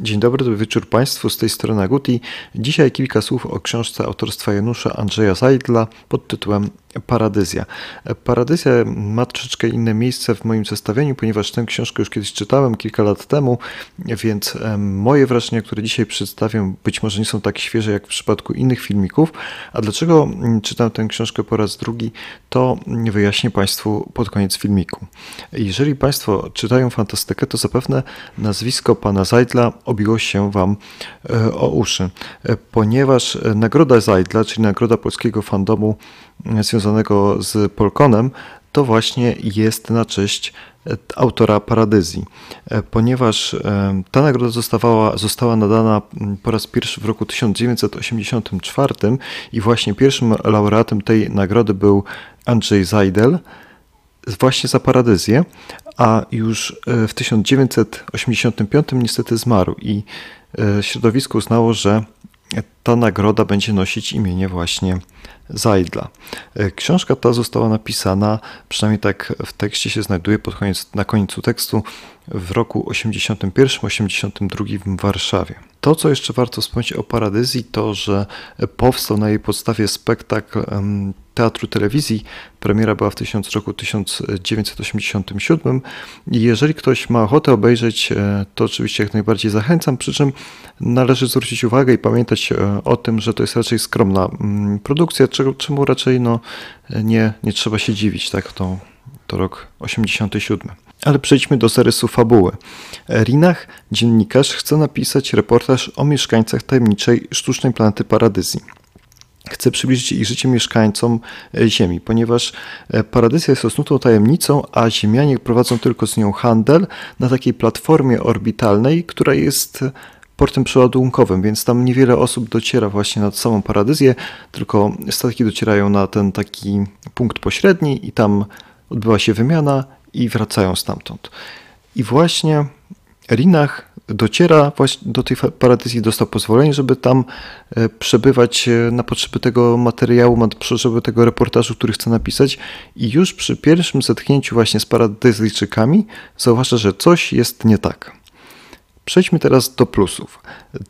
Dzień dobry, dobry wieczór Państwu, z tej strony Aguti. Dzisiaj kilka słów o książce autorstwa Janusza Andrzeja Zajdla pod tytułem Paradyzja. Paradyzja ma troszeczkę inne miejsce w moim zestawieniu, ponieważ tę książkę już kiedyś czytałem kilka lat temu, więc moje wrażenia, które dzisiaj przedstawię, być może nie są tak świeże jak w przypadku innych filmików. A dlaczego czytam tę książkę po raz drugi, to wyjaśnię Państwu pod koniec filmiku. Jeżeli Państwo czytają fantastykę, to zapewne nazwisko pana Zajdla obiło się Wam e, o uszy, e, ponieważ nagroda Zajdla, czyli nagroda polskiego fandomu e, związanego z Polkonem, to właśnie jest na cześć autora Paradyzji, ponieważ ta nagroda została, została nadana po raz pierwszy w roku 1984 i właśnie pierwszym laureatem tej nagrody był Andrzej Zajdel, właśnie za Paradyzję, a już e, w 1985 niestety zmarł. I e, środowisko uznało, że ta nagroda będzie nosić imienie właśnie Zajdla. E, książka ta została napisana, przynajmniej tak w tekście się znajduje pod koniec, na końcu tekstu, w roku 81-82 w Warszawie. To, co jeszcze warto wspomnieć o Paradyzji, to, że powstał na jej podstawie spektakl teatru telewizji. Premiera była w tysiąc, roku 1987 i jeżeli ktoś ma ochotę obejrzeć, e, to oczywiście jak najbardziej zachęcam, przy czym należy zwrócić uwagę i pamiętać e, o tym, że to jest raczej skromna mm, produkcja, czemu raczej no, nie, nie trzeba się dziwić, tak, to, to rok 87. Ale przejdźmy do zarysu fabuły. Rinach, dziennikarz, chce napisać reportaż o mieszkańcach tajemniczej sztucznej planety Paradyzji chce przybliżyć ich życie mieszkańcom e, Ziemi, ponieważ e, Paradyzja jest osnutą tajemnicą, a Ziemianie prowadzą tylko z nią handel na takiej platformie orbitalnej, która jest portem przeładunkowym, więc tam niewiele osób dociera właśnie na samą Paradyzję, tylko statki docierają na ten taki punkt pośredni i tam odbywa się wymiana i wracają stamtąd. I właśnie Rinach dociera właśnie do tej paradyzji, dostał pozwolenie, żeby tam e, przebywać e, na potrzeby tego materiału, na potrzeby tego reportażu, który chce napisać i już przy pierwszym zetknięciu właśnie z paradyzjczykami zauważa, że coś jest nie tak. Przejdźmy teraz do plusów.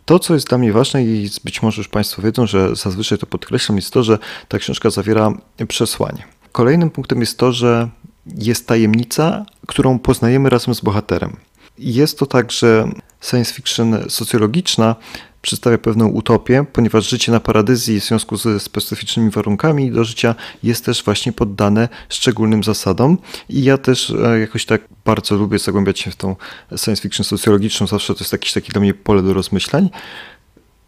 To, co jest dla mnie ważne i być może już Państwo wiedzą, że zazwyczaj to podkreślam, jest to, że ta książka zawiera przesłanie. Kolejnym punktem jest to, że jest tajemnica, którą poznajemy razem z bohaterem. Jest to także science fiction socjologiczna, przedstawia pewną utopię, ponieważ życie na paradyzji w związku ze specyficznymi warunkami do życia jest też właśnie poddane szczególnym zasadom. I ja też e, jakoś tak bardzo lubię zagłębiać się w tą science fiction socjologiczną, zawsze to jest jakieś takie dla mnie pole do rozmyślań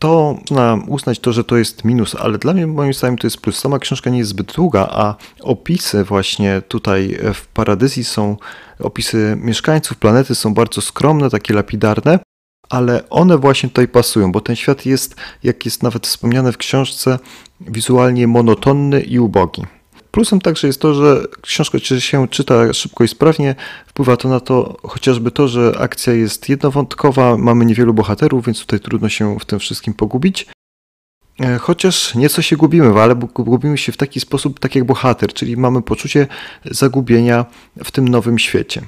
to można uznać to, że to jest minus, ale dla mnie moim zdaniem to jest plus. Sama książka nie jest zbyt długa, a opisy właśnie tutaj w Paradyzji są, opisy mieszkańców planety są bardzo skromne, takie lapidarne, ale one właśnie tutaj pasują, bo ten świat jest, jak jest nawet wspomniane w książce, wizualnie monotonny i ubogi. Plusem także jest to, że książka się czyta szybko i sprawnie. Wpływa to na to chociażby to, że akcja jest jednowątkowa, mamy niewielu bohaterów, więc tutaj trudno się w tym wszystkim pogubić. E, chociaż nieco się gubimy, ale gubimy się w taki sposób, tak jak bohater, czyli mamy poczucie zagubienia w tym nowym świecie.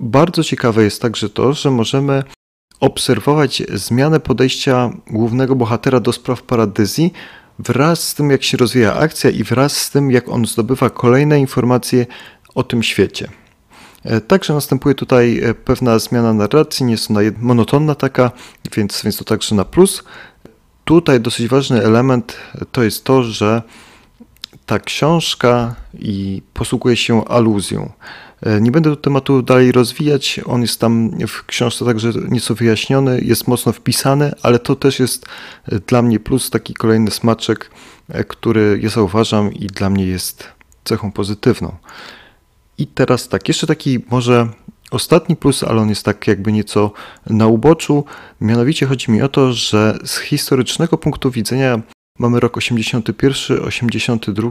Bardzo ciekawe jest także to, że możemy obserwować zmianę podejścia głównego bohatera do spraw paradyzji, wraz z tym, jak się rozwija akcja i wraz z tym, jak on zdobywa kolejne informacje o tym świecie. E, także następuje tutaj e, pewna zmiana narracji, nie jest ona monotonna taka, więc, więc to także na plus. Tutaj dosyć ważny element to jest to, że ta książka i posługuje się aluzją. E, nie będę tematu dalej rozwijać, on jest tam w książce także nieco wyjaśniony, jest mocno wpisany, ale to też jest e, dla mnie plus, taki kolejny smaczek, e, który ja zauważam i dla mnie jest cechą pozytywną. I teraz tak, jeszcze taki może ostatni plus, ale on jest tak jakby nieco na uboczu. Mianowicie chodzi mi o to, że z historycznego punktu widzenia mamy rok 81, 82,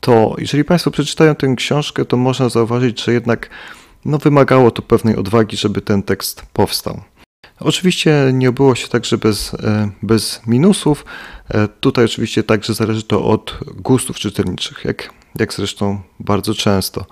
to jeżeli Państwo przeczytają tę książkę, to można zauważyć, że jednak no, wymagało to pewnej odwagi, żeby ten tekst powstał. Oczywiście nie obyło się także bez, e, bez minusów. E, tutaj oczywiście także zależy to od gustów czytelniczych. Jak jak zresztą bardzo często.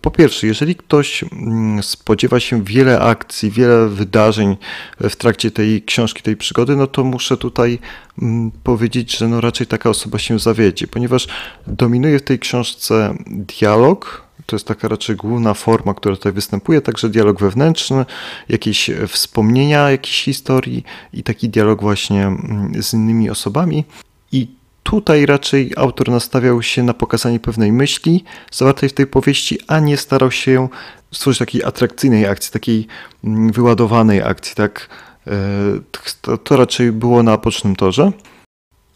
Po pierwsze, jeżeli ktoś mm, spodziewa się wiele akcji, wiele wydarzeń w trakcie tej książki, tej przygody, no to muszę tutaj mm, powiedzieć, że no raczej taka osoba się zawiedzie, ponieważ dominuje w tej książce dialog, to jest taka raczej główna forma, która tutaj występuje, także dialog wewnętrzny, jakieś wspomnienia jakiejś historii i taki dialog właśnie mm, z innymi osobami. I Tutaj raczej autor nastawiał się na pokazanie pewnej myśli zawartej w tej powieści, a nie starał się stworzyć takiej atrakcyjnej akcji, takiej mm, wyładowanej akcji. Tak? E, to, to raczej było na pocznym torze.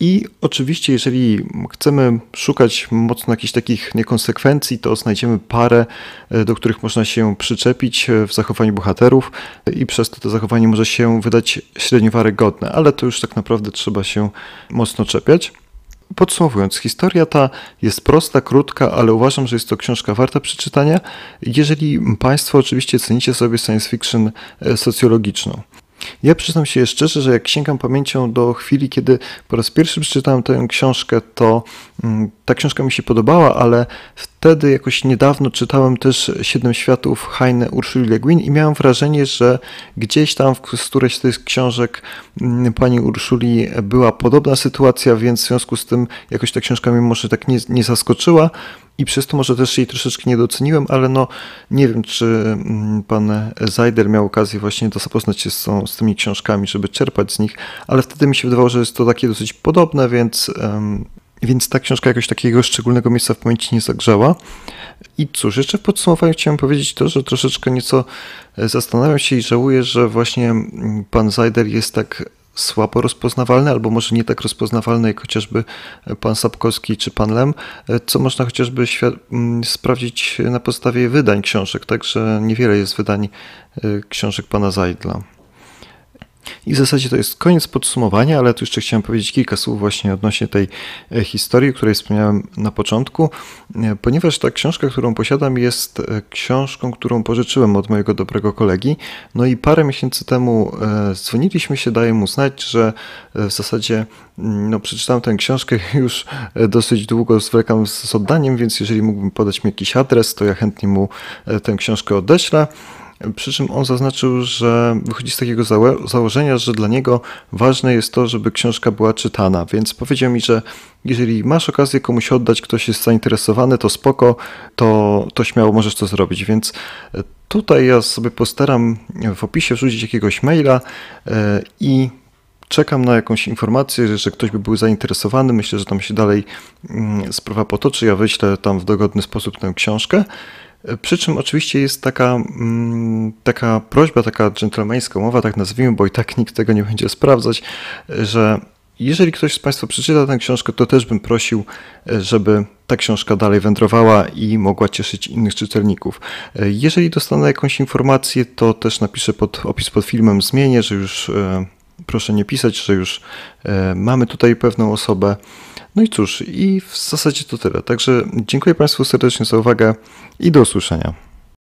I oczywiście, jeżeli chcemy szukać mocno jakichś takich niekonsekwencji, to znajdziemy parę, e, do których można się przyczepić e, w zachowaniu bohaterów i przez to to zachowanie może się wydać średnio wiarygodne, ale to już tak naprawdę trzeba się mocno czepiać. Podsumowując, historia ta jest prosta, krótka, ale uważam, że jest to książka warta przeczytania, jeżeli Państwo oczywiście cenicie sobie science fiction e, socjologiczną. Ja przyznam się szczerze, że jak sięgam pamięcią do chwili, kiedy po raz pierwszy przeczytałem tę książkę, to mm, ta książka mi się podobała, ale wtedy jakoś niedawno czytałem też Siedem Światów Heine Ursuli Le Guin i miałem wrażenie, że gdzieś tam w którejś z tych książek mm, pani Urszuli była podobna sytuacja, więc w związku z tym jakoś ta książka mnie może tak nie, nie zaskoczyła i przez to może też jej troszeczkę nie doceniłem, ale no nie wiem, czy mm, pan Zajder miał okazję właśnie zapoznać się z, z tymi książkami, żeby czerpać z nich, ale wtedy mi się wydawało, że jest to takie dosyć podobne, więc um, więc ta książka jakoś takiego szczególnego miejsca w pamięci nie zagrzała. I cóż, jeszcze w podsumowaniu chciałem powiedzieć to, że troszeczkę nieco e, zastanawiam się i żałuję, że właśnie mm, pan Zajder jest tak słabo rozpoznawalny, albo może nie tak rozpoznawalny jak chociażby pan Sapkowski czy pan Lem, e, co można chociażby mm, sprawdzić na podstawie wydań książek, także niewiele jest wydań e, książek pana Zajdla. I w zasadzie to jest koniec podsumowania, ale tu jeszcze chciałem powiedzieć kilka słów właśnie odnośnie tej e, historii, o której wspomniałem na początku, e, ponieważ ta książka, którą posiadam, jest e, książką, którą pożyczyłem od mojego dobrego kolegi. No i parę miesięcy temu dzwoniliśmy się, daję mu znać, że w zasadzie mm, no, przeczytałem tę książkę już dosyć długo zwlekam z oddaniem, więc jeżeli mógłbym podać mi jakiś adres, to ja chętnie mu tę książkę odeślę. Przy czym on zaznaczył, że wychodzi z takiego założenia, że dla niego ważne jest to, żeby książka była czytana, więc powiedział mi, że jeżeli masz okazję komuś oddać, ktoś jest zainteresowany, to spoko, to, to śmiało możesz to zrobić. Więc e, tutaj ja sobie postaram w opisie wrzucić jakiegoś maila e, i czekam na jakąś informację, że ktoś by był zainteresowany. Myślę, że tam się dalej mm, sprawa potoczy. Ja wyślę tam w dogodny sposób tę książkę. Przy czym oczywiście jest taka, mm, taka prośba, taka dżentelmeńska umowa, tak nazwijmy, bo i tak nikt tego nie będzie sprawdzać, że jeżeli ktoś z Państwa przeczyta tę książkę, to też bym prosił, żeby ta książka dalej wędrowała i mogła cieszyć innych czytelników. Jeżeli dostanę jakąś informację, to też napiszę pod opis pod filmem, zmienię, że już e, proszę nie pisać, że już e, mamy tutaj pewną osobę. No i cóż, i w zasadzie to tyle. Także dziękuję Państwu serdecznie za uwagę i do usłyszenia.